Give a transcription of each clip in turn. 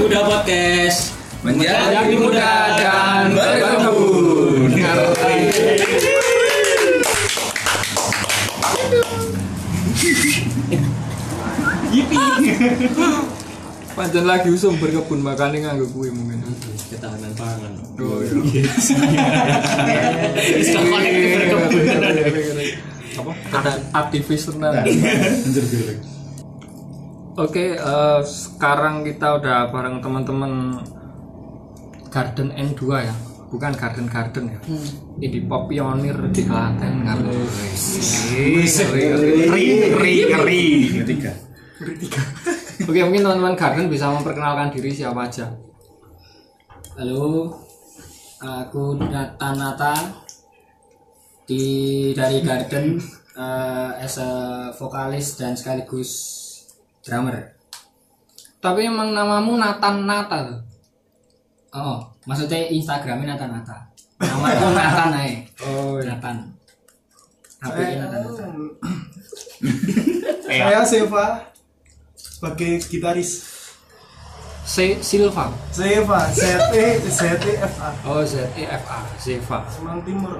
Bermuda podcast. Menjadi muda dan berkebun. Pancen lagi usum berkebun makanya nganggo kuwi mungkin. Ketahanan pangan. Oh iya. Berkebun. Apa? Ada aktivis tenan. Oke, eh, sekarang kita udah bareng teman-teman Garden N2 ya. Bukan Garden Garden ya. Indie pop pionir di Klaten kan. Ri ri ri. Ketiga. Oke, mungkin teman-teman Garden bisa memperkenalkan diri siapa aja. Halo, aku Nata Nata di dari Garden eh, as a vokalis dan sekaligus drummer. Tapi emang namamu Nathan Nata tuh. Oh, maksudnya Instagramnya Nata Nata. Nama itu Nathan aja. Oh, Nathan. HP nya Nata Nata. Saya Seva sebagai gitaris. C Silva. Seva, Z E Z E F A. Oh, Z E F A, Silva. Semarang Timur.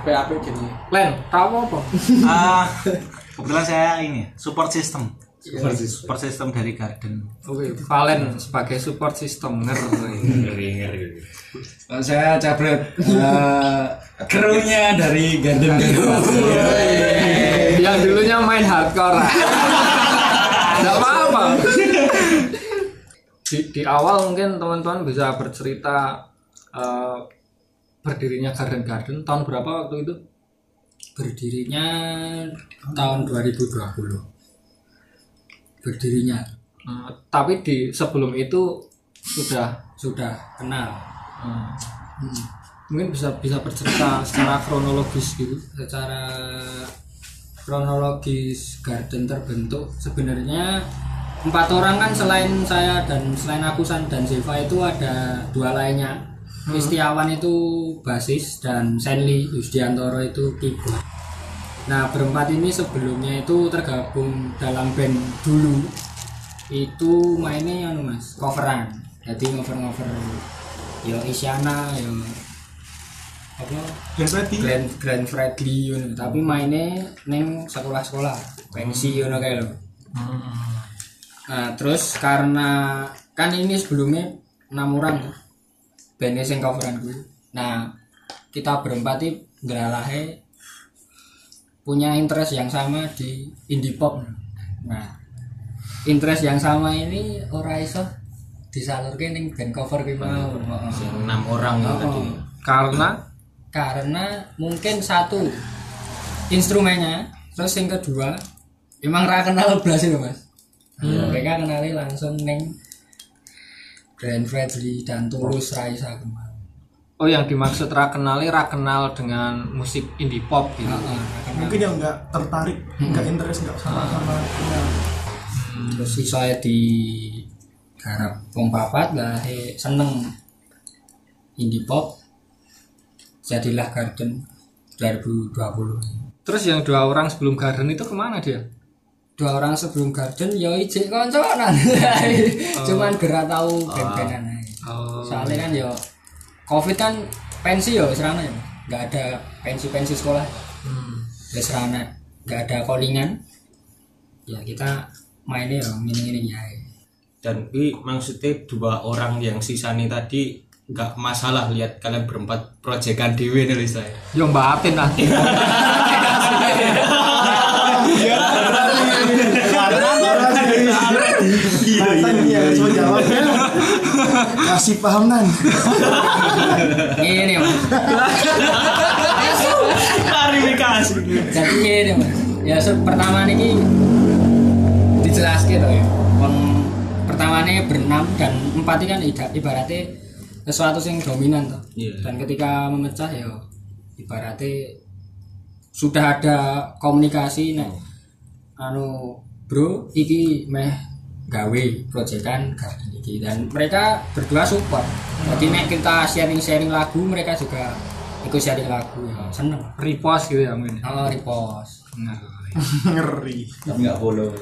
PAP gini. Len, tahu apa? Ah, kebetulan saya ini support system. Support system dari Garden. Oke, Valen sebagai support system ngeri. Ngeri ngeri. Oh, saya cabret eh, krunya dari Garden Garden. Yang dulunya main hardcore. Enggak apa-apa. Di, di awal mungkin teman-teman bisa bercerita eh, berdirinya Garden Garden tahun berapa waktu itu? Berdirinya tahun 2020. Berdirinya Eh, tapi di sebelum itu sudah sudah kenal. eh, mungkin bisa bisa bercerita secara kronologis gitu. secara kronologis garden terbentuk sebenarnya empat orang kan selain saya dan selain aku San dan Zeva itu ada dua lainnya Istiawan itu basis dan Senli Yusdiantoro itu keyboard. Nah berempat ini sebelumnya itu tergabung dalam band dulu. Itu mainnya anu mas coveran. Jadi cover cover yo Isyana yo apa? Dan Freddy. Grand Grand Fredly ngono. tapi mainnya neng sekolah-sekolah pensi ngono kayak lo. Nah, terus karena kan ini sebelumnya enam orang bandnya sing coveran gue. Nah, kita berempat ini ngeralahe punya interest yang sama di indie pop. Nah, interest yang sama ini ora iso disalurke ning band cover kuwi mau. Heeh. Enam orang itu tadi. Oh, Karena karena mungkin satu instrumennya terus yang kedua emang ra kenal belas itu mas mereka kenali langsung neng Grand Fredly dan Tulus Raisa kemarin oh yang dimaksud rakenali rakenal dengan musik indie pop gitu. Mungkin yang nggak tertarik, nggak interest, nggak sama sama. Ya. terus si saya di garap wong papat lah he, seneng indie pop jadilah Garden 2020 Terus yang dua orang sebelum Garden itu ke mana dia? Dua orang sebelum garden ya ijek konconan cuman gerak tahu band-bandan aja Oh, soalnya kan ya covid kan pensi ya serana ya. Nggak ada pensi-pensi sekolah. Ya serana nggak ada callingan. Ya kita mainnya ya gini-gini ya Dan bi maksudnya dua orang yang sisani tadi nggak masalah lihat kalian berempat proyekan dewi nih saya. yang batin lah. Nathan ya, coba jawabnya. Kasih paham nan. ini mas Klarifikasi. jadi ini mas ya se- pertama ini dijelaskan ya Wong pertama ini berenam dan empat ini kan ibaratnya sesuatu yang dominan toh Iya. dan ketika memecah ya ibaratnya sudah ada komunikasi nih anu bro iki meh gawe proyekan garden iki dan mereka berdua support jadi nek kita sharing-sharing lagu mereka juga ikut sharing lagu ya seneng Repost gitu ya mungkin. oh repost Nah, Ngeri. Tapi nggak follow.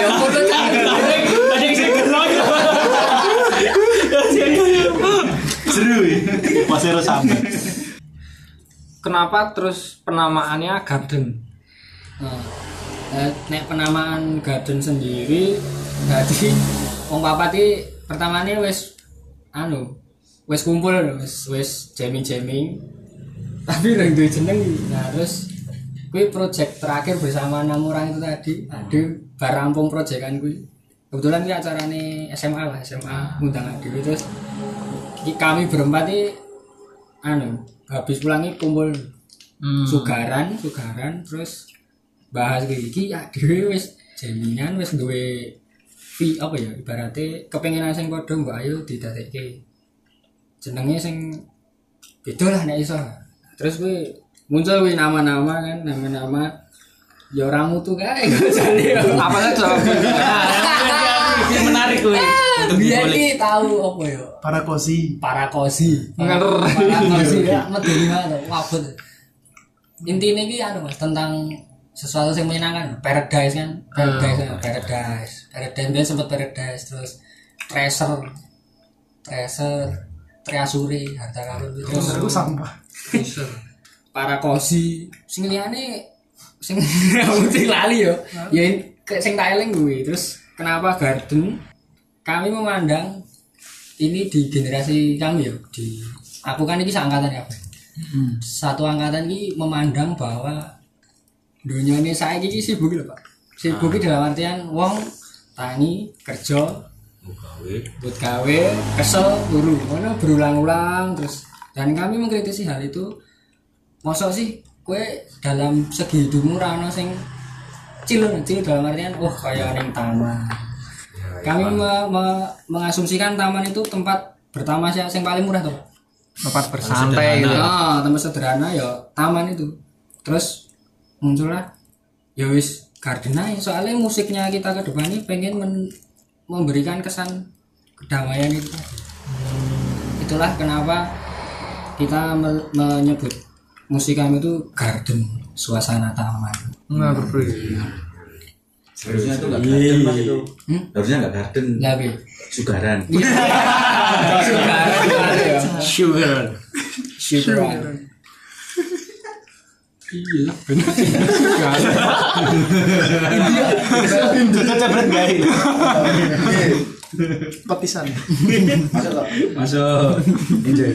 Ya foto cantik. Ada yang ya. Seru ya. Masih harus sampai. Kenapa terus penamaannya garden? Nah, eh, nek penamaan garden sendiri jadi wong papat iki pertamane wis anu wis kumpul wis wis jamming jamming tapi lagi duwe jeneng nah terus kuwi project terakhir bersama enam orang itu tadi. Aduh bar rampung proyekan kuwi. Kebetulan ini acarane SMA lah SMA ngundang aduh terus kami berempat iki anu habis pulang iki kumpul sugaran sugaran terus bahas kayak iki ya dhewe wis jaminan wis duwe fi apa ya ibaratnya kepengenan sing padha mbok ayo didadekke jenenge sing beda lah nek iso. Terus kuwi muncul kuwi nama-nama kan nama-nama ya ora mutu kae. Jane Apa saja? Yang menarik kuwi. Untuk biar iki tahu apa ya? Para kosi. parakosi. Ngeri. parakosi ya medeni banget wabut. Intinya ini anu mas tentang sesuatu yang menyenangkan. Paradise kan? Paradise kan? paradise. Paradise dia sempat paradise terus treasure. Treasure triasuri harta karun itu terus Itu sampah. parakosi sing liyane sing sing lali yo. Ya sing tak eling kuwi. Terus kenapa garden? Kami memandang ini di generasi kami ya di aku kan ini seangkatan ya. Pak. satu angkatan ini memandang bahwa dunia ini saya ini sibuk lho pak. Sibuk ini dalam artian wong tani kerja Gawe. buat gawe kesel turu. Mana berulang-ulang terus. Dan kami mengkritisi hal itu mosok sih kue dalam segi hidupmu rano sing cil cil dalam artian wah kayak ning taman. Kami me- me- mengasumsikan taman itu tempat bertamasya yang paling murah tuh. Tempat bersantai gitu. ah tempat sederhana ya taman itu. Terus muncullah ya wis garden aja soalnya musiknya kita ke depan ini pengen men- memberikan kesan kedamaian itu itulah kenapa kita me- menyebut musik kami itu garden suasana taman Ngeri. Harusnya itu nggak garden mas itu. Hmm? Harusnya nggak garden. Labi. Sugaran. Sugar. Sugar. Sugar. Kecebret gak ini? Petisan. Masuk. Masuk. Enjoy.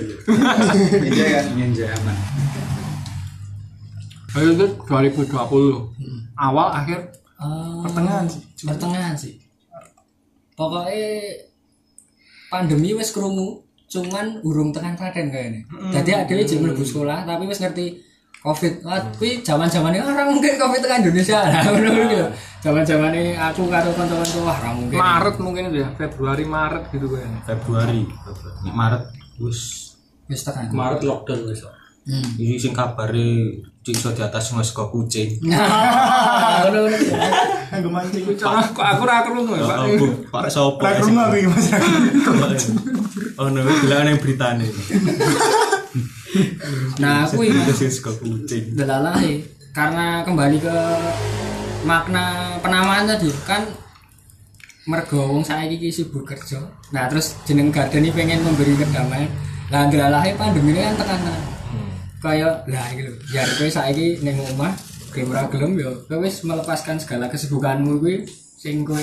Enjoy kan? Enjoy aman. Ayo itu 2020. Awal akhir Eh, Pertengahan sih. pertengahan sih pokoknya pandemi wis krungu cuman urung tekan Klaten kayaknya jadi ada yang mlebu sekolah tapi wis ngerti covid wah kuwi zaman-zamane orang mungkin covid tekan Indonesia lah ngono gitu zaman-zamane aku karo kanca-kanca wah ora mungkin Maret mungkin itu ya, Februari Maret gitu kayaknya. Februari. Maret wis wis tekan Maret lockdown wis. hmm. iki sing kabare cik iso di atas ngas kok kucing. nah ngono ngono Anggo mancing. Cara kok aku ora krungu ya, Pak. Pak sopo? Ra krungu aku iki Mas. Oh, no, bilang yang beritane. nah aku ini Terus sing kok kucing. delalahi karena kembali ke makna penamaan tadi kan mergo wong saiki iki sibuk kerja. Nah, terus jeneng garden ini pengen memberi kedamaian. Lah delalahi pandemi ini kan tekanan. Kayak lah iki lho, biar kowe saiki ning omah gelem ora gelem ya kowe wis melepaskan segala kesibukanmu kuwi sing kowe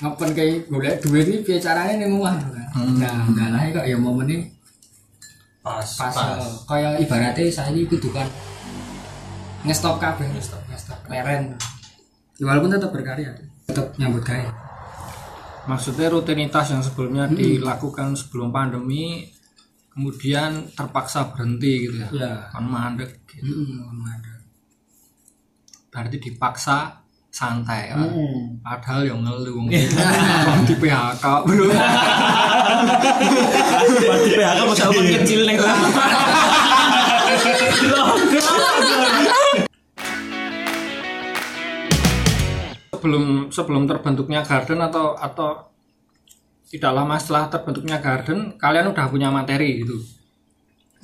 ngepon kayak golek duit iki piye carane ning omah kan. Nah, delalahi kok ya momen ini Pas. pas, eh, kayak ibaratnya saya ini kudu kan ngestop kabeh. Ngestop. Ngestop. Leren Ya, walaupun tetap berkarya. Tetap nyambut gawe. Maksudnya rutinitas yang sebelumnya dilakukan sebelum pandemi kemudian terpaksa berhenti gitu ya. ya. Kan mandek gitu. Mm, ada. Berarti dipaksa santai kan. Mm. Padahal yang ngeluh wong di PHK, Bro. Pasti PHK masa open kecil ning sebelum sebelum terbentuknya garden atau atau tidak lama setelah terbentuknya garden kalian udah punya materi gitu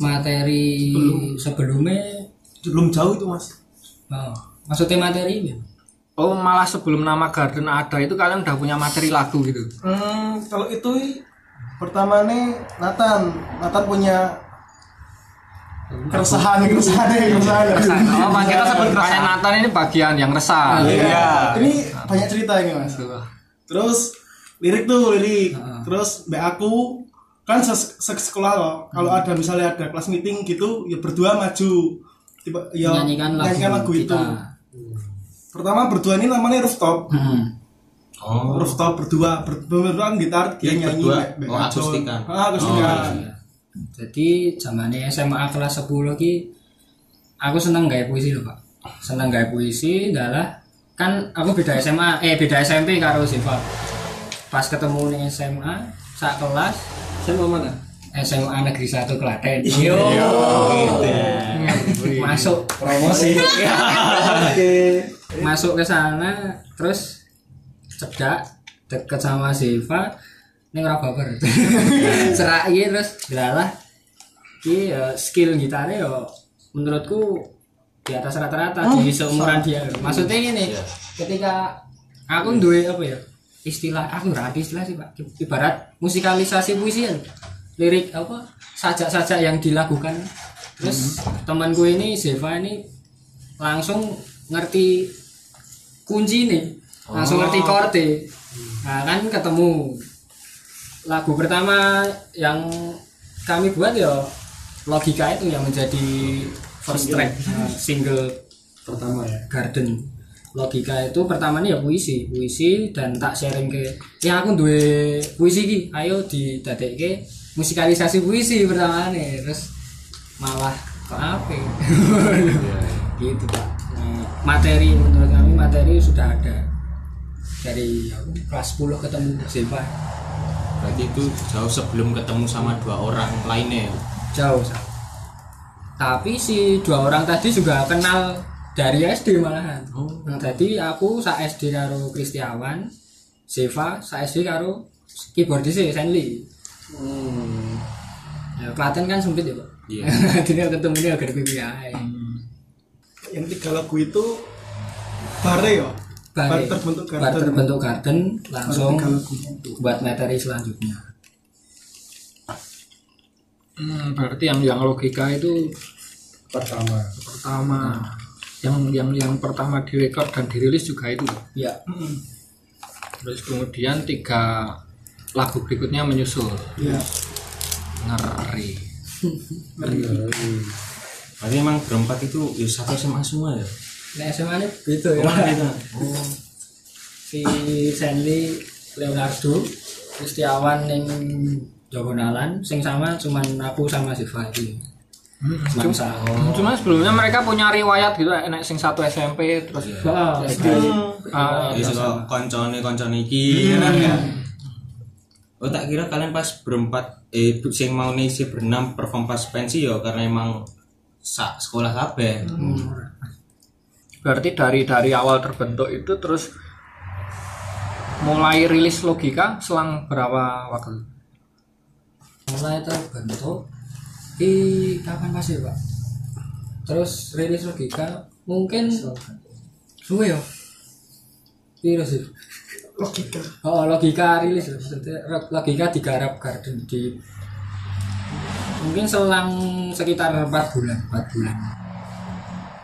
materi sebelumnya Belum jauh itu Mas. Oh, maksudnya materi ya? Oh malah sebelum nama Garden ada itu kalian udah punya materi lagu gitu. Hmm, kalau itu pertama nih Nathan, Nathan punya keresahan, keresahan, keresahan. Oh, Mas kita sebut keresahan Nathan ini bagian yang resah. Iya. Ini banyak cerita ini mas. Terus lirik tuh lirik. Terus mbak aku kan ses se- sekolah loh. Kalau ada misalnya ada kelas meeting gitu, ya berdua maju. Tiba, ya, Menyanyikan lagu, nyanyikan lagu itu. kita. Pertama berdua ini namanya rooftop. Hmm. Oh. Rooftop berdua, ber- berdua gitar, dia Iya, nyanyi. berdua. Oh, akustikan. Ah, akustikan. Iya. Jadi zamannya SMA kelas 10 ki aku seneng gaya puisi loh, Pak. Seneng gaya puisi adalah kan aku beda SMA eh beda SMP karo Siva. Pas ketemu nih SMA sak kelas Saya mau mana? SMA Negeri 1 Klaten. Yo. Masuk. Promosi. masuk ke sana terus cedak deket sama Siva ini ora baper. Cerak iki terus delalah iki skill gitarnya ya menurutku di atas rata-rata di seumuran dia. Maksudnya ini ketika aku duwe apa ya istilah aku ada istilah sih pak. Ibarat musikalisasi puisi ya lirik apa sajak-sajak yang dilakukan. Terus temanku ini Zeva ini langsung ngerti kunci nih langsung ngerti chord nah kan ketemu. Lagu pertama yang kami buat ya logika itu yang menjadi first track. Nah, single Pertama ya. garden. Logika itu pertama ya puisi. Puisi dan tak sharing ke ya aku duwe puisi ki ayo didadekke musikalisasi puisi pertama nih terus malah ke apa gitu pak. Nah, materi menurut kami materi sudah ada. Dari kelas 10 ketemu Zeva Berarti itu jauh sebelum ketemu sama dua orang lainnya. ya? jauh tapi si dua orang tadi juga kenal dari SD malahan. Nah, tadi aku sa SD karo Kristiawan Zeva sa SD karo keyboardis Senli ya, Klaten kan sempit ya pak Iya. jadi ketemu ini agak pipi ae. Yang tiga lagu itu bare ya. Bare Bare. terbentuk garden. terbentuk garden langsung buat materi selanjutnya Hmm, berarti yang yang logika itu Pertama. pertama yang yang yang pertama direkod dan dirilis juga itu. ya Terus kemudian tiga lagu berikutnya menyusul. Iya. Ngeri. Berarti emang berempat itu ya satu SMA semua ya. nah SMA ini gitu ya Oh. si Sandy Leonardo Kristiawan yang Jogonalan sing sama cuman aku sama si Fahdi cuman sama Cuma sebelumnya mereka punya riwayat gitu, enak sing satu SMP terus Oh, ah, Ya suka koncone koncone iki. Oh tak kira kalian pas berempat eh sing mau nisi berenam perform pas pensi ya karena emang sak sekolah kabeh. berarti dari dari awal terbentuk itu terus mulai rilis logika selang berapa waktu? mulai terbentuk di kapan pas ya pak? Terus rilis logika mungkin suwe ya? Piro sih Logika. oh logika rilis ya, maksudnya logika digarap garden di mungkin selang sekitar 4 bulan 4 bulan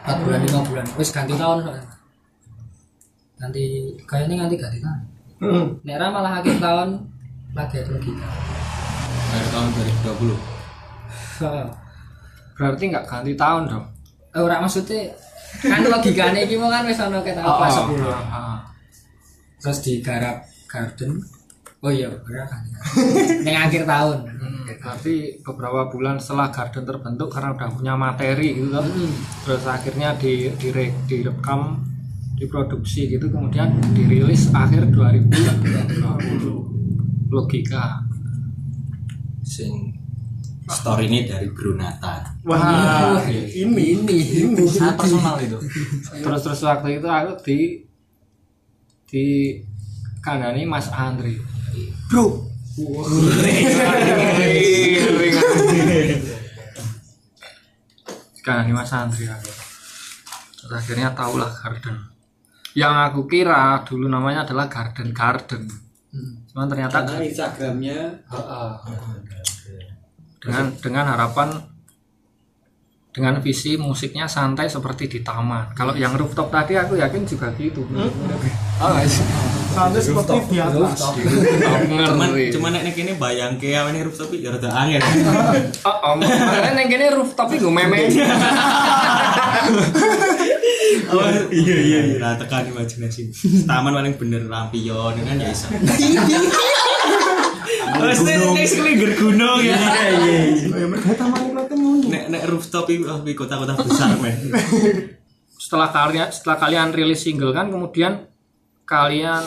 4 bulan 5 bulan wis ganti tahun soalnya nanti kayaknya nanti ganti tahun Hmm. Nera malah akhir tahun lagi ada logika Dari tahun 2020. Berarti nggak ganti tahun dong? Eh, ora maksudnya kan logikanya iki mau kan wis ana ketok pas 10. Terus digarap garden. Oh iya, bener kan. Ning akhir tahun. Berarti beberapa bulan setelah garden terbentuk karena udah punya materi gitu kan. Terus akhirnya di, dire- direkam, diproduksi gitu kemudian dirilis akhir 2020. Logika. Sing story ini dari Brunata. Wah, ini ini ini. sangat personal itu Terus terus waktu itu aku di di kanani Mas Andri. Bro, Kanani Mas Andri aku. Terus akhirnya tahulah garden. Yang aku kira dulu namanya adalah garden garden. Cuman ternyata Karena Instagramnya dengan dengan harapan dengan visi musiknya santai seperti di taman. Kalau yang rooftop tadi aku yakin juga gitu. Oh, Santai seperti di atas. cuman cuman nek kene bayang ke awake rooftop ya rada angin. Oh, oh, makanya yang gini rooftop itu meme. iya. Iya iya lah tekan imajinasi. Taman paling bener lampion kan ya iso. Wes nek sekelinger gunung ya. Ya mereka taman itu ngono. Nek nek rooftop itu oh, kota-kota besar men. setelah kalian setelah kalian rilis single kan kemudian kalian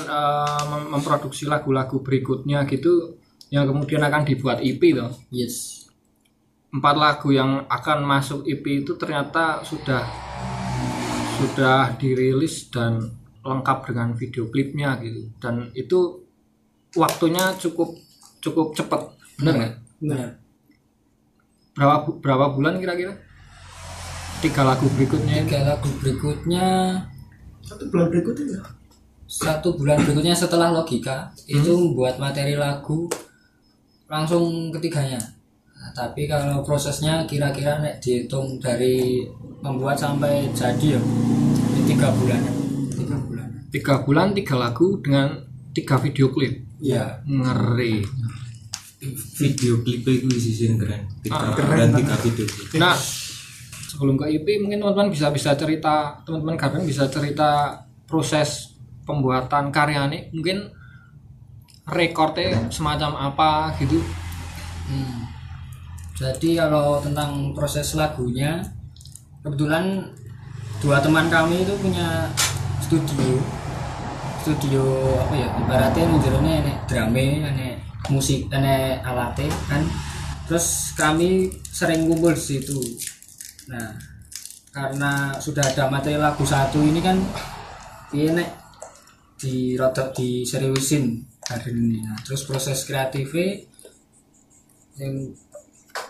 mem- memproduksi lagu-lagu berikutnya gitu yang kemudian akan dibuat EP toh. yes Empat lagu yang akan masuk EP itu ternyata sudah sudah dirilis dan lengkap dengan video klipnya gitu. Dan itu waktunya cukup cukup cepat. Bener nggak? benar Berapa berapa bulan kira-kira? Tiga lagu berikutnya tiga lagu berikutnya Satu bulan berikutnya ya. Satu bulan berikutnya setelah logika itu membuat materi lagu langsung ketiganya. Nah, tapi kalau prosesnya kira-kira nek dihitung dari membuat sampai jadi ya ini tiga bulan. Tiga bulan. Tiga bulan tiga lagu dengan tiga video klip. Ya ngeri. Video klip itu sih sih keren. Tiga keren tiga video klip. nah sebelum ke EP mungkin teman-teman bisa bisa cerita teman-teman kadang bisa cerita proses pembuatan karya nih mungkin rekornya semacam apa gitu Hmm. Jadi kalau tentang proses lagunya, kebetulan dua teman kami itu punya studio, studio apa ya ibaratnya menjerone enek drame, enek musik, enek alatnya kan. Terus kami sering kumpul di situ. Nah, karena sudah ada materi lagu satu ini kan, ini di rodok di seriusin hari ini. Nah, terus proses kreatifnya yang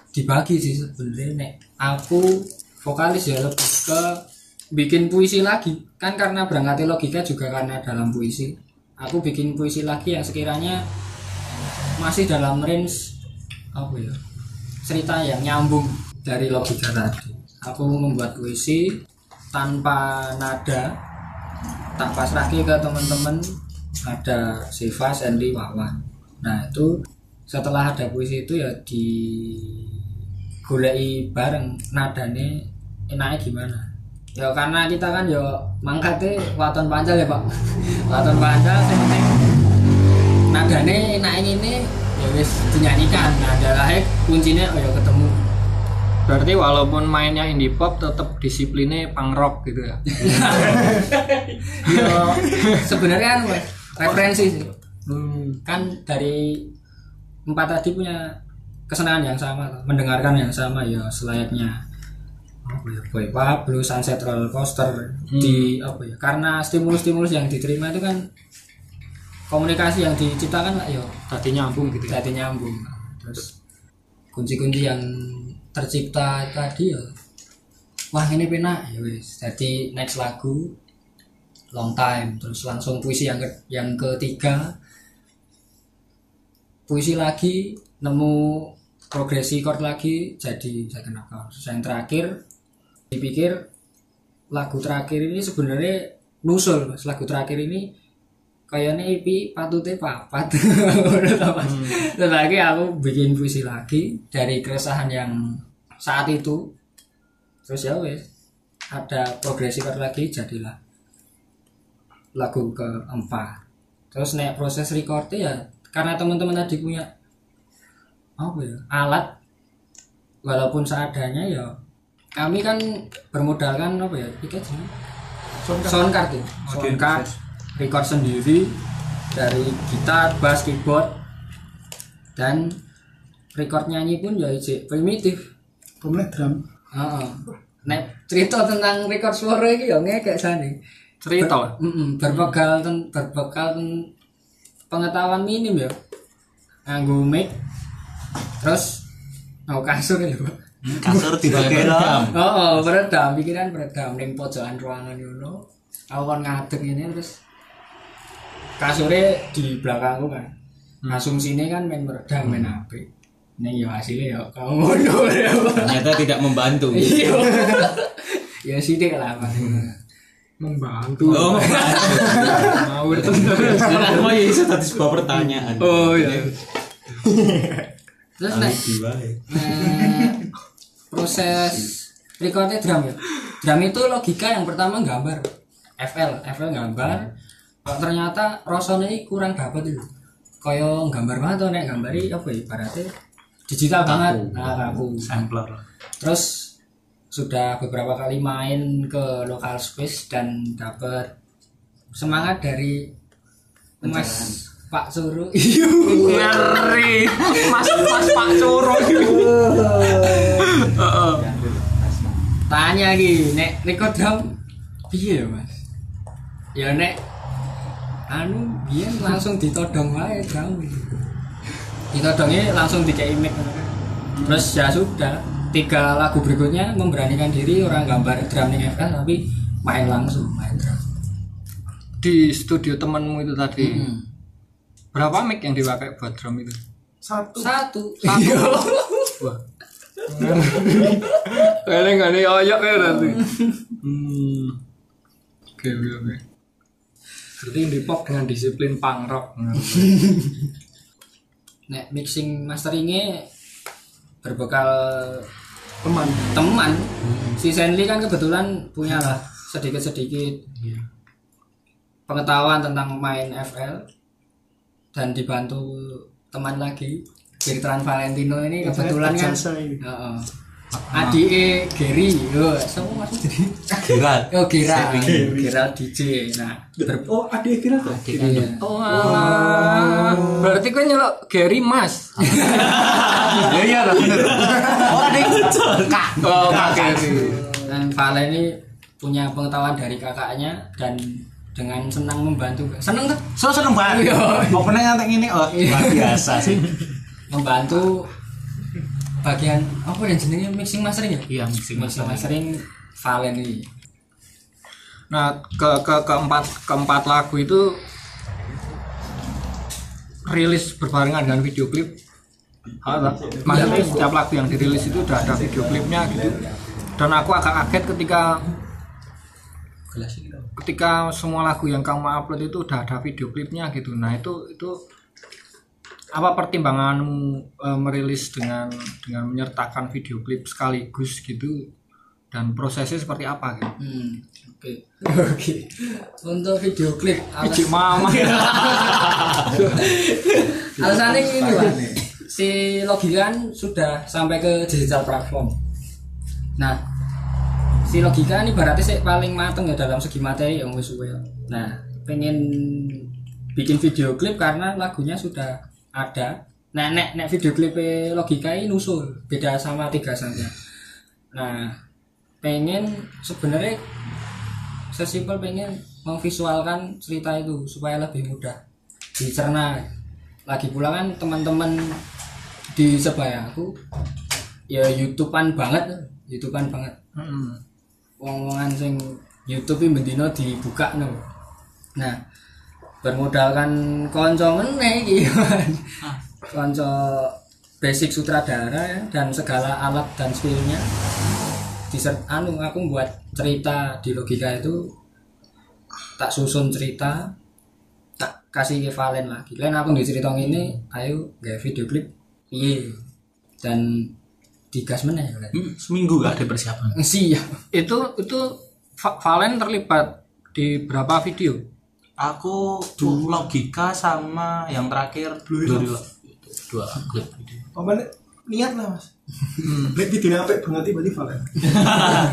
dibagi sih sebenarnya nek aku vokalis ya lebih ke bikin puisi lagi. Kan karena berangkat logika juga karena dalam puisi. Aku bikin puisi lagi yang sekiranya masih dalam range apa ya cerita yang nyambung dari logika tadi. Aku membuat puisi tanpa nada tak pasrahke ke teman-teman ada Siva, Sandy, Wawan. Nah itu setelah ada puisi itu ya di goleki bareng nadane enaknya gimana? Ya karena kita kan ya mangkatnya waton pancal ya pak. Waton pancal yang penting nadane enaknya ini ya wis dinyanyikan nah adalah kuncinya oh ya ketemu berarti walaupun mainnya indie pop tetap disiplinnya punk rock gitu ya? Ya sebenarnya kan referensi sih. Kan dari empat tadi punya kesenangan yang sama mendengarkan yang sama ya selayaknya. Ya boy Pablo sunset roller coaster di apa ya karena stimulus-stimulus yang diterima itu kan komunikasi yang diciptakan lah ya tadi nyambung gitu ya? jadi nyambung. Terus kunci-kunci yang tercipta tadi ya. Wah ini penak. Ya wis jadi next lagu long time. Terus langsung puisi yang ke- yang ketiga. Puisi lagi nemu progresi chord lagi jadi second chord terus yang terakhir dipikir lagu terakhir ini sebenarnya nusul lagu terakhir ini kayaknya IP patutnya papat. Terus lagi aku bikin puisi lagi dari keresahan yang saat itu terus ya wes ada progresi chord lagi jadilah lagu keempat. Terus naik proses recordnya ya karena teman-teman tadi punya apa ya alat walaupun seadanya ya kami kan bermodalkan apa ya tiket sound card ya. Sound card record sendiri dari gitar bass keyboard dan record nyanyi pun ya ijek primitif Pemilik drum. Heeh. Nek cerita tentang record suara iki ya ngekek sane. cerita lah Mm berbekal ten, berbekal ten- pengetahuan minim ya. Nganggo mic terus mau kasur ya, Pak. kasur dibagi lah Oh, oh peredam, pikiran peredam ning pojokan ruangan ngono. Aku kan ngadeg ini terus kasurnya di belakangku kan. Asumsinya kan main meredam, main HP. Nih ya hasilnya ya kamu ngono ya. ternyata tidak membantu Iya. Ya sidik lah membantu oh mau itu kenapa ya bisa tadi sebuah pertanyaan oh iya Terus nek eh, proses recordnya drum ya. Drum itu logika yang pertama gambar. FL, FL gambar. Kok ternyata rasanya ini kurang dapat itu. Kaya gambar banget tuh nek gambari apa ya ibaratnya digital banget. Nah, kaku. sampler Terus sudah beberapa kali main ke lokal space dan dapat semangat dari Mas Pak Suru. ngeri mas mas pak coro Tanya lagi, nek record drum piye ya, Mas? Ya nek anu biyen langsung ditodong wae drum. Ditodongnya langsung dikei mic. Terus ya sudah, tiga lagu berikutnya memberanikan diri orang gambar drum ning FL tapi main langsung main drum. di studio temanmu itu tadi Hmm. berapa mic yang dipakai buat drum itu Satu. Satu. wah kayaknya nggak nih oyok ya nanti hmm oke oke oke berarti di pop dengan disiplin punk rock. Nek mixing masteringnya berbekal teman. teman. Si Senli kan kebetulan punya lah sedikit sedikit pengetahuan tentang main FL dan dibantu teman lagi Bertrand Valentino ini kebetulan kan Heeh. Adike Gary, yo, semua masuk jadi. Geral Oh, Gira, Gira DJ. Nah, ber- Oh, adik kira tuh. iya. oh berarti gue nyelok Gary Mas. Ya iya lah bener. Oh ding kak. Oh Kak Gary. Dan Valen ini punya pengetahuan dari kakaknya dan dengan senang membantu. Seneng tuh so seneng banget. Iya. opening ngantek ini oh luar biasa sih. Membantu bagian apa yang jenenge mixing mastering ya? iya mixing Mixing mastering Valen ini. Nah, ke ke keempat keempat lagu itu rilis berbarengan dengan video klip. Maksudnya setiap lagu yang dirilis itu udah ada video klipnya gitu. Dan aku agak kaget ketika ketika semua lagu yang kamu upload itu udah ada video klipnya gitu. Nah, itu itu apa pertimbanganmu eh, merilis dengan dengan menyertakan video klip sekaligus gitu dan prosesnya seperti apa gitu? Hmm, oke. Oke. Untuk video klip Ijik mama. alasannya ini Pak. Si Logikan sudah sampai ke digital platform. Nah, si Logika ini berarti sih paling mateng ya dalam segi materi yang wis. Nah, pengen bikin video klip karena lagunya sudah ada. Nah, nek nek video klip Logika ini nusul, beda sama tiga saja. Nah, pengen sebenarnya sesimpel pengen memvisualkan cerita itu supaya lebih mudah dicerna lagi pula kan teman-teman di sebaya aku ya youtubean banget youtubean banget Mm-mm. wong-wongan sing YouTube ini dibuka no. Nah, bermodalkan konco meneh iki. konco basic sutradara ya, dan segala alat dan skillnya. Diser anu aku buat cerita di logika itu tak susun cerita tak kasih ke Valen lagi. Lain aku di cerita ini ayo gak video klip. Iya dan digas meneh Valen. Hmm, seminggu gak ada persiapan? Siap. Itu itu Va- Valen terlibat di berapa video aku tuh logika sama yang terakhir dua dua klip video Oh, mana niat lah mas. Lek di apa berarti berarti Valen.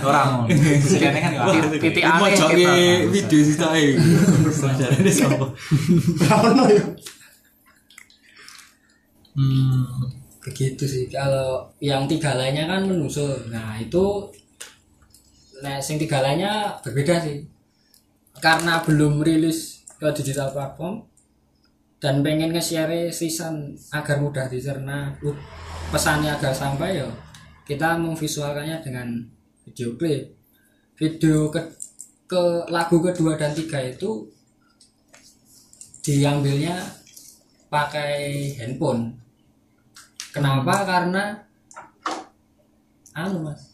orang sekiannya kan ya titik Mau aneh joki kita. video sih tae. Sejarahnya siapa? Ono ya. Hmm. begitu sih kalau yang tiga lainnya kan menusul nah itu nah yang tiga lainnya berbeda sih karena belum rilis ke digital platform dan pengen nge-share season agar mudah dicerna pesannya agar sampai ya kita memvisualkannya dengan video klip. Video ke, ke lagu kedua dan tiga itu diambilnya pakai handphone. Kenapa? Karena anu mas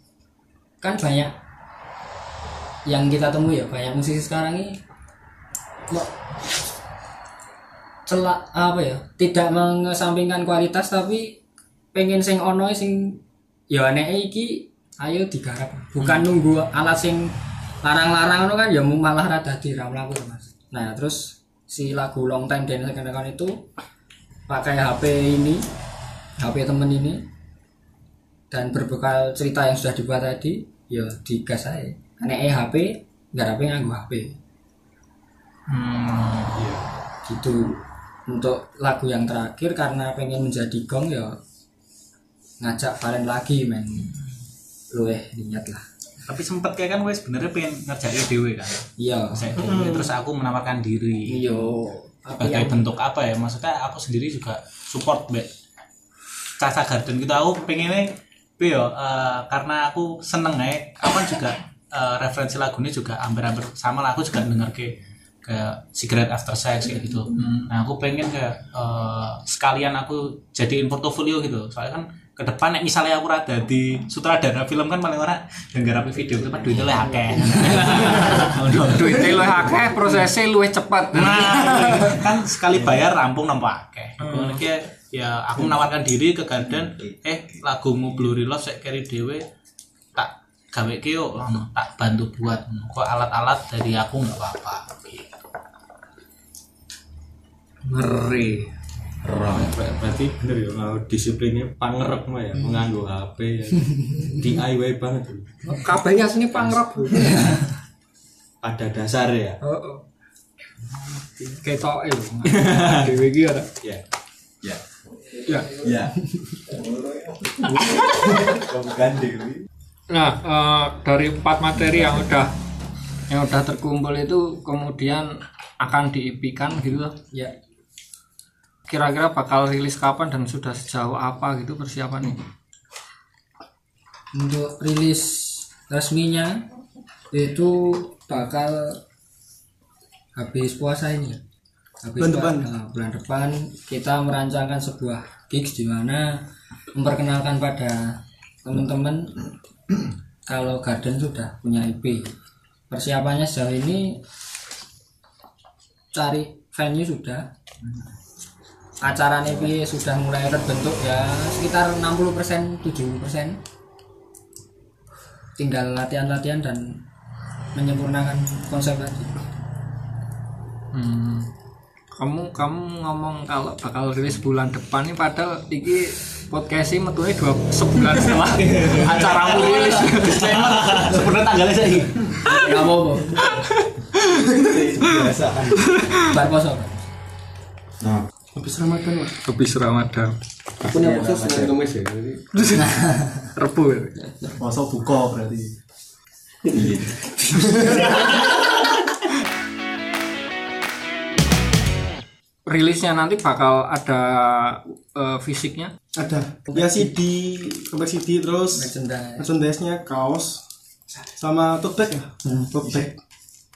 kan banyak yang kita temui ya banyak musisi sekarang ini celak apa ya tidak mengesampingkan kualitas tapi pengen sing ono sing ya nek iki ayo digarap. Bukan nunggu alat sing larang-larang ono kan ya malah rada diramlaku mas. Nah terus si lagu long time dan second itu pakai HP ini HP temen ini dan berbekal cerita yang sudah dibuat tadi ya digas aja nek HP garape nganggo HP Hmm, iya. gitu untuk lagu yang terakhir karena pengen menjadi gong ya ngajak Valen lagi men luweh niat lah Tapi sempet kayak kan wes sebenarnya pengen ngerjain dewe kan. iya Saya dewe, terus aku menawarkan diri. iya Sebagai yang bentuk apa ya? Maksudnya aku sendiri juga support be Caca Garden gitu aku pengennya be yo eh, karena aku seneng ya. Aku kan juga eh, referensi lagunya juga hampir-hampir sama lah. Aku juga denger ke kayak Cigarette After Sex kayak gitu. Nah aku pengen kayak eh, sekalian aku jadiin portofolio gitu. Soalnya kan ke depan misalnya aku rada di sutradara film kan paling ora yang garapi video itu kan duitnya lah akeh. duitnya lu akeh prosesnya lu cepat Nah, kan sekali bayar rampung nampak akeh. Iki ya aku menawarkan diri ke Garden, eh lagumu Blurry Love saya carry dewe tak gawe ke yuk, tak bantu buat kok alat-alat dari aku nggak apa-apa. Gitu. ngeri Ber- berarti bener ya kalau disiplinnya pangerep mah ya menganggo HP ya. DIY banget ya. kabehnya sini pangrep pada dasar ya heeh ketok lho dhewe iki ora ya Ya. ya Ya. Nah, eh, dari empat materi yang udah yang udah terkumpul itu kemudian akan diipikan gitu loh. ya Kira-kira bakal rilis kapan dan sudah sejauh apa gitu persiapannya? untuk rilis resminya itu bakal habis puasa ini habis Bulan depan. nah, bulan depan kita merancangkan sebuah gigs di mana memperkenalkan pada teman-teman kalau Garden sudah punya IP persiapannya sejauh ini cari venue sudah acara IP sudah mulai terbentuk ya sekitar 60% 70% tinggal latihan-latihan dan menyempurnakan konsep tadi Hmm. Kamu kamu ngomong kalau bakal rilis bulan depan nih padahal iki podcastnya metune dua sebulan setelah acara rilis. Sebenarnya tanggalnya saya nggak apa-apa bar poso Pak. Nah, habis Ramadan mas Habis Ramadan. punya proses Senin Kamis ya Rebu. ya? puasa buka berarti Rilisnya nanti bakal ada eh, fisiknya. ada ya CD cover CD terus merchandise merchandise-nya kaos sama tote bag ya tote bag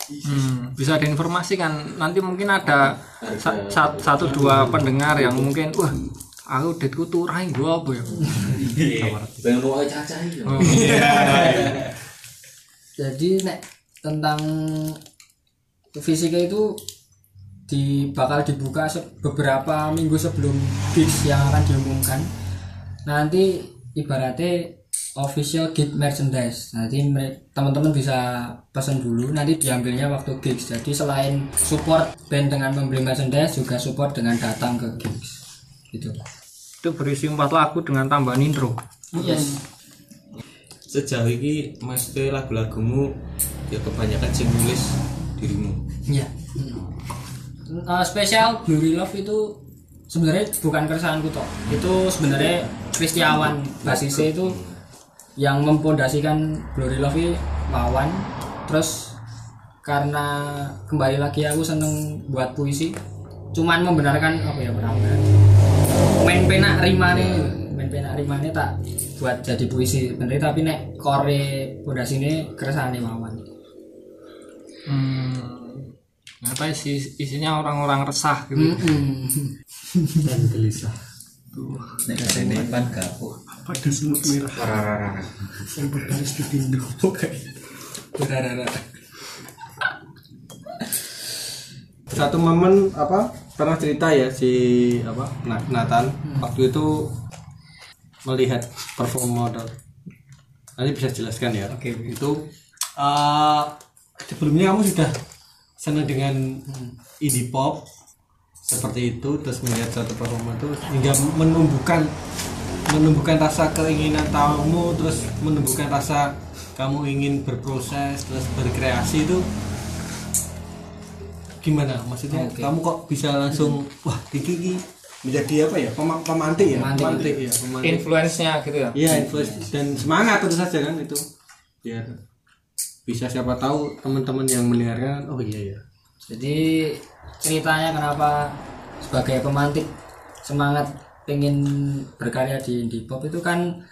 Hmm, bisa diinformasikan nanti mungkin ada sa- sa- satu dua pendengar yang mungkin wah aku detku turai gua apa ya? Pengen caca. Oh, jadi nek tentang fisika itu di bakal dibuka se- beberapa minggu sebelum gigs yang akan diumumkan. Nanti ibaratnya official gig merchandise. Nanti teman-teman bisa pesan dulu nanti diambilnya waktu gigs. Jadi selain support band dengan membeli merchandise juga support dengan datang ke gigs. Gitu. Itu berisi empat lagu dengan tambahan intro. Yes. Sejauh ini mesti lagu-lagumu ya kebanyakan sing nulis dirimu. Iya. Eh, spesial Blurry Love itu sebenarnya bukan keresahanku toh. Itu sebenarnya Kristiawan basisnya itu yang mempondasikan Blurry Love ini Wawan. Terus karena kembali lagi aku seneng buat puisi, cuman membenarkan apa ya pernah main penak rima nih, main penak rimane tak buat jadi puisi bener tapi nek kore pondasine keresane mawon hmm, apa sih isinya orang-orang resah gitu. Dan gelisah Nek ini pan kapuk. pada semut merah. Rararara. yang berbaris di Tinder oke satu momen apa pernah cerita ya si apa Na- Nathan? Waktu itu melihat perform model. Nanti bisa jelaskan ya. Oke itu eh, sebelumnya kamu sudah senang dengan indie pop seperti itu terus melihat satu performa itu hingga menumbuhkan menumbuhkan rasa keinginan tamu terus menumbuhkan rasa kamu ingin berproses terus berkreasi itu gimana? Maksudnya Oke. kamu kok bisa langsung wah ini menjadi apa ya? Pema- pemantik ya? Pemantik. ya pemantik. Influence-nya gitu ya? Iya influence dan semangat tentu saja kan itu. Biar bisa siapa tahu teman-teman yang mendengarkan oh iya ya jadi ceritanya kenapa sebagai pemantik semangat pengen berkarya di indie pop itu kan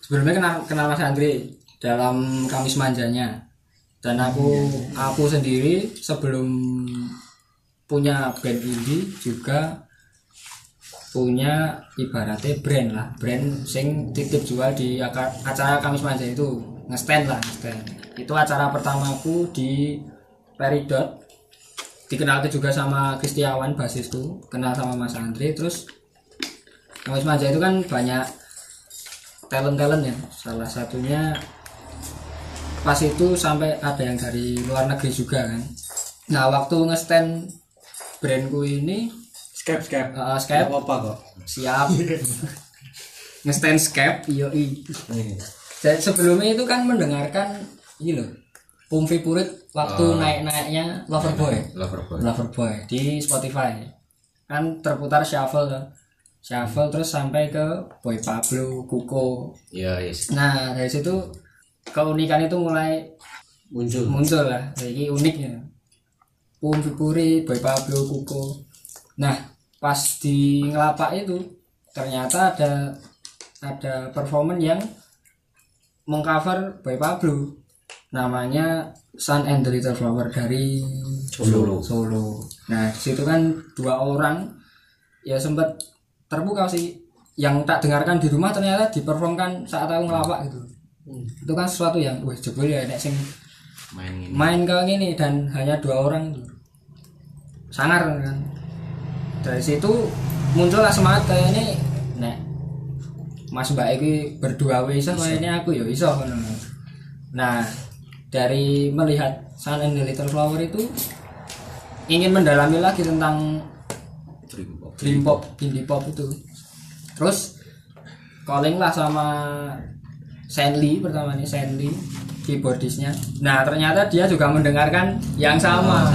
sebelumnya kenal kenal Mas Andre dalam Kamis Manjanya. Dan aku aku sendiri sebelum punya band indie juga punya ibaratnya brand lah brand sing titip jual di acara Kamis Manja itu. Ngestand lah ngestand. Itu acara pertamaku di Peridot dikenalkan juga sama Kristiawan basisku kenal sama Mas Andre. Terus Kamis Manja itu kan banyak talent-talent ya. Salah satunya pas itu sampai ada yang dari luar negeri juga kan. Nah waktu ngestand brandku ini Skype Skype uh, Skype apa kok? Siap. Ngestand Skype yoi. Dan sebelumnya itu kan mendengarkan ini loh Pumpi Purit waktu naik-naiknya Loverboy. Loverboy. Loverboy di Spotify. Kan terputar shuffle kan. Shuffle terus sampai ke Boy Pablo Kuko. Iya, yes. nah dari situ keunikan itu mulai muncul. muncul lah. Jadi uniknya Pum Puri Boy Pablo Kuko. Nah pas di ngelapak itu ternyata ada ada performance yang mengcover Boy Pablo. Namanya Sun and the Little Flower dari Solo. Solo. Nah, di situ kan dua orang ya sempat terbuka sih. Yang tak dengarkan di rumah ternyata diperformkan saat aku ngelawak gitu. Itu kan sesuatu yang wah jebol ya nek sing Main ini. main ke gini dan hanya dua orang gitu. Sangar kan. Dari situ muncullah semangat kayak ini nek Mas Mbak iki berdua wis kayaknya aku ya iso. Nah, dari melihat Sun and the Little Flower itu ingin mendalami lagi tentang Dream pop. dream pop, indie pop itu. Terus calling lah sama Sandy pertama nih Sandy keyboardisnya. Nah ternyata dia juga mendengarkan yang sama.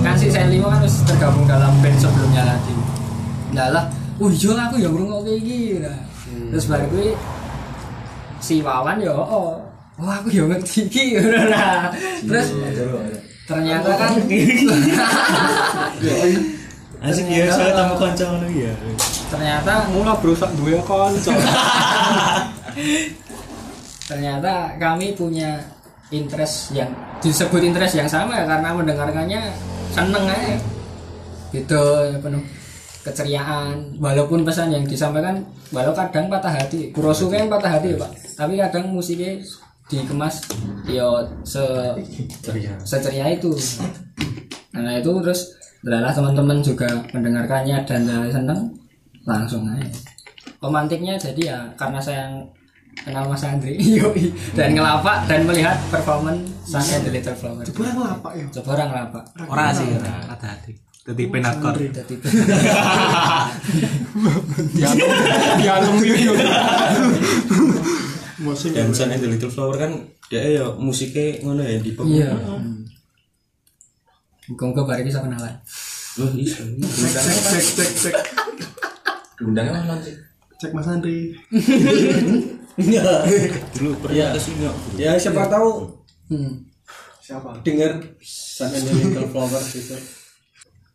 Kan si Sandy kan harus tergabung dalam band sebelumnya lagi. Nah lah, oh iya aku yang ngrungok kayak gini. Nah, Terus baru si Wawan ya oh, oh aku ya ngerti. Iki nah. Terus ternyata kan Asik ya, saya tamu kanca ngono ya. ternyata Mula berusak dua konco. ternyata kami punya interest yang disebut interest yang sama ya karena mendengarkannya seneng aja. Gitu ya penuh keceriaan. Walaupun pesan yang disampaikan walau kadang patah hati. Kurosu kan patah hati ya pak tapi kadang musiknya dikemas yo se seceria itu. Karena itu terus adalah teman-teman juga mendengarkannya dan seneng langsung aja. Pemantiknya jadi ya karena saya kenal Mas Andri. Yoi. Dan ngelapak dan melihat performance Sun and the Little Flower. Coba ngelapak ya. coba orang ngelapak. Ora sih, ora. Hati-hati. Dadi penatkor. jadi Dialung video. Musik Dan Sun and the Little Flower kan dia ya musiknya ngono ya di pop. iya Muka-muka bareng bisa kenalan Loh, iya. Cek cek cek cek. Undangnya mana sih? Cek Mas Andri. Dulu pernah ke sini. ya siapa tahu hmm. Siapa? dengar Sun and the Little Flower gitu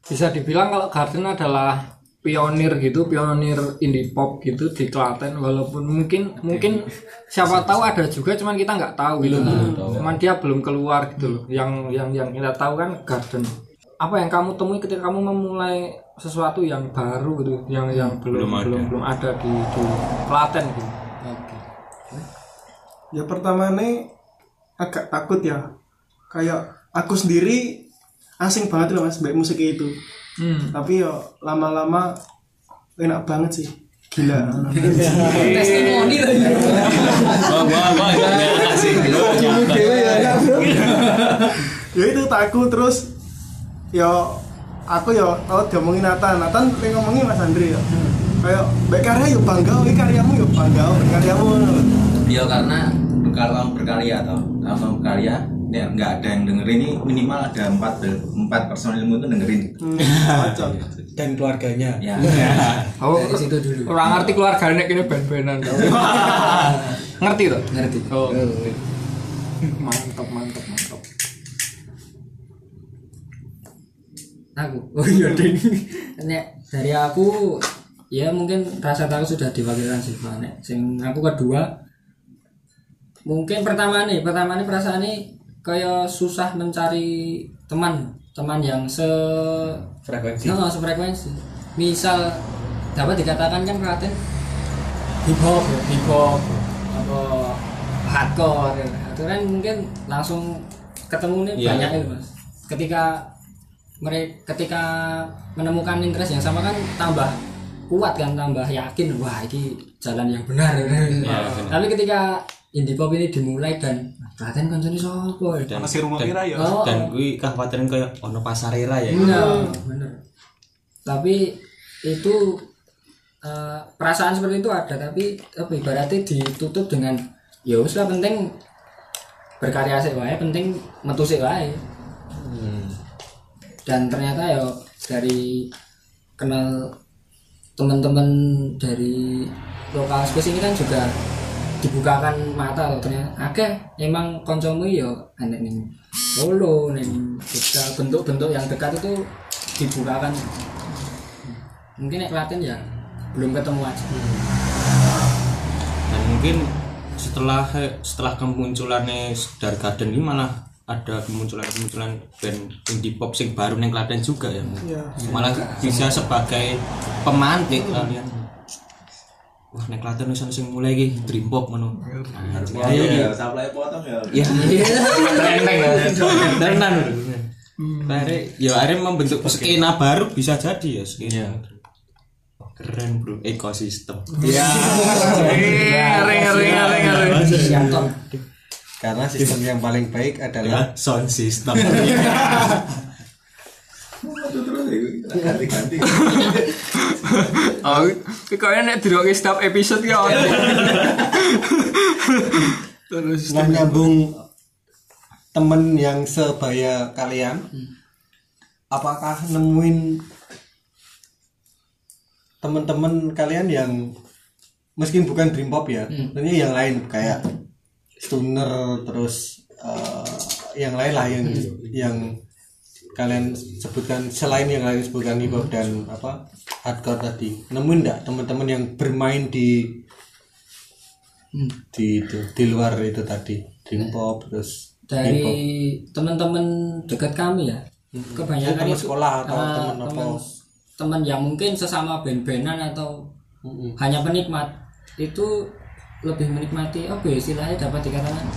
Bisa dibilang kalau Garden adalah pionir gitu pionir indie pop gitu di Klaten walaupun mungkin mungkin siapa tahu ada juga cuman kita nggak tahu gitu. Cuman dia belum keluar gitu loh. Yang yang yang kita tahu kan Garden. Apa yang kamu temui ketika kamu memulai sesuatu yang baru gitu yang yang belum Belum ada. belum belum ada di, di Klaten gitu? Ya pertama nih agak takut ya. Kayak aku sendiri asing banget loh mas baik musik itu. Hmm. tapi ya lama-lama enak banget sih. Gila. Testimoni lagi. Wah, wah, wah, itu asik. ya itu takut terus ya aku ya kalau diomongin Nathan. Nathan pengen ngomongin Mas Andri ya kayak baik karya yuk bangga ini karyamu yuk bangga karyamu. Ya karena kalau berkarya atau kamu berkarya ya nggak ada yang dengerin. Ini minimal ada empat empat personilmu itu dengerin. Hmm, cocok. Dan keluarganya. Ya. Oh Dari situ dulu. orang ngerti keluarganya kini band-bandan ngerti tuh ngerti. Oh. Mantap mantap mantap. Aku. Oh iya ding nek dari aku ya mungkin rasa tahu sudah diwakilkan sih Pak. nek sing aku kedua mungkin pertama nih pertama nih perasaan nih kayak susah mencari teman teman yang se frekuensi no, sefrekuensi. Misal dapat dikatakan kan Klaten hip hop hip hop apa hardcore ya. itu kan mungkin langsung ketemu nih Iya. banyak itu mas. Ketika mereka ketika menemukan interest yang sama kan tambah kuat kan tambah yakin wah ini jalan yang benar. Tapi ketika indie pop ini dimulai dan Klaten koncone sopo ya? Masih rumah kira ya. Oh, dan gue kekhawatiran kayak ono pasarera ya Iya, bener. Tapi itu eh, perasaan seperti itu ada, tapi apa ibaratnya ditutup dengan ya wis lah penting berkarya sih wae, penting metu sih wae. Dan ternyata ya dari kenal teman-teman dari lokal space ini kan juga dibukakan mata loh ternyata. Akeh emang koncomu ya enek ning Solo ning Jogja. Bentuk-bentuk yang dekat itu dibukakan. Mungkin nek Klaten ya belum ketemu aja. Dan mungkin setelah setelah kemunculannya Dark Garden ini malah ada kemunculan kemunculan band indie pop sing baru neng Klaten juga ya. Iya. malah bisa sebagai pemantik kalian wah neng Klaten wis sing mulai iki dream pop ngono ya ya supply potong ya. Ya trending tenan. Akhirnya ya akhirnya membentuk skena baru bisa jadi ya skena. Keren bro. Ekosistem. Ya ngeri ngeri ngeri ngeri. Sianton karena sistem yang paling baik adalah sound system ganti-ganti. Oh kayaknya nek diroke setiap episode ya. Terus nah nyambung temen yang sebaya kalian apakah nemuin teman-teman kalian yang mungkin bukan dream pop ya tentunya yang lain kayak stoner terus eh, yang lain lah yang yang kalian sebutkan selain yang kalian sebutkan hip hop dan apa hardcore tadi nemuin enggak teman-teman yang bermain di di itu di luar itu tadi dream pop terus dari teman-teman dekat kami ya kebanyakan teman itu sekolah atau ah, teman apa? teman teman yang mungkin sesama band-bandan atau Mm-mm. hanya penikmat itu lebih menikmati apa ya istilahnya dapat dikatakan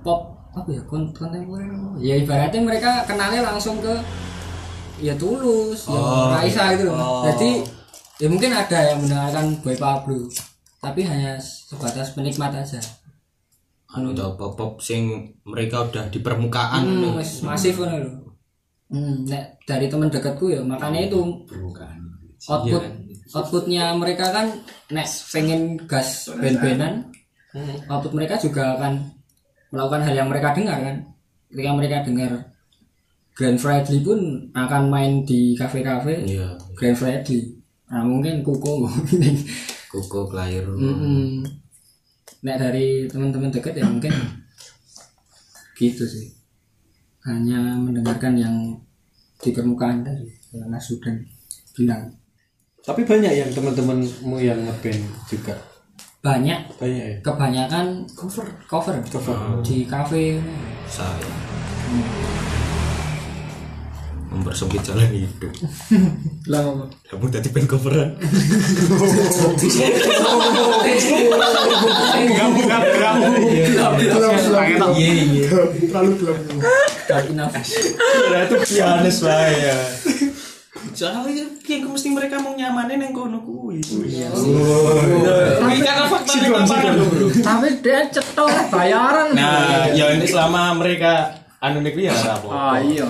pop apa ya kon- kontemporer ya ibaratnya mereka kenalnya langsung ke ya tulus ya Raisa gitu loh. jadi ya mungkin ada yang mendengarkan Boy Pablo tapi hanya sebatas penikmat aja. Anu tau pop pop sing mereka udah di permukaan. Hmm, wis masif kan lho. Hmm, nek dari teman dekatku ya makanya itu output outputnya mereka kan nek pengen gas band-bandan output mereka juga akan melakukan hal yang mereka dengar kan ketika mereka dengar Grand Fredly pun akan main di kafe-kafe iya Grand Fredly nah mungkin Kuko koko kelahiru Mm-mm. Nek dari teman-teman dekat ya mungkin gitu sih. Hanya mendengarkan yang di permukaan tadi, yang Mas Sudan bilang. Tapi banyak yang teman-temanmu yang ngeband juga. Banyak Banyak ya. kebanyakan cover cover. Di kafe. Saya. Mempersempit jalan hidup. Lah kamu tadi pengen coveran? Terlalu gelap Kira itu pianis lah ya. Soalnya kayak mesti mereka mau nyamanin yang kono kuwi. Ini karena fakta di lapangan loh, Bro. tapi dia cetok bayaran. Nah, ya ini selama mereka anu nek ya apa. ah iya.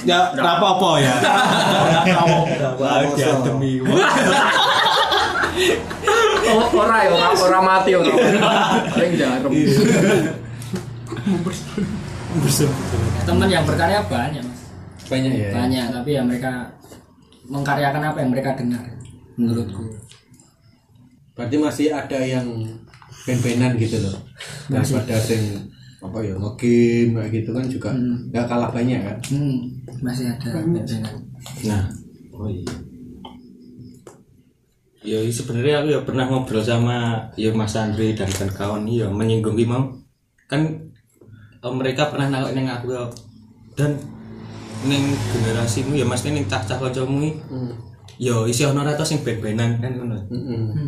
Ya ora apa-apa ya. Bahagia demi oh, ora ya ora ora mati ora. Paling jarum. Teman yang berkarya banyak mas. Banyak ya. banyak tapi ya mereka mengkaryakan apa yang mereka dengar menurutku Berarti masih ada yang band-bandan gitu loh. Daripada sing apa ya ngegame kayak gitu kan juga nggak kalah banyak kan. hmm, masih ada band-bandan. Nah, oh iya. Ya sebenarnya aku ya pernah ngobrol sama ya Mas Andre dan kan kawan ya menyinggung Imam kan eh, mereka pernah nangkep neng aku ya dan neng generasimu ya mas neng cah cah kancamu iki, ya isi ono ra to sing ben-benan kan ngono.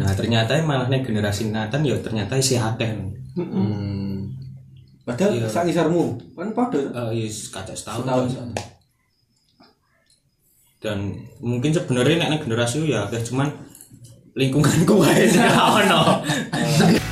Nah ternyata malah neng generasi Nathan ya ternyata isi akeh. Hmm. Padahal Iya. sak ngisarmu kan pada Eh yes, kacau setahun. Setahun. Cak. Dan mungkin sebenarnya nek neng generasi ya akeh cuman lingkunganku aja ono.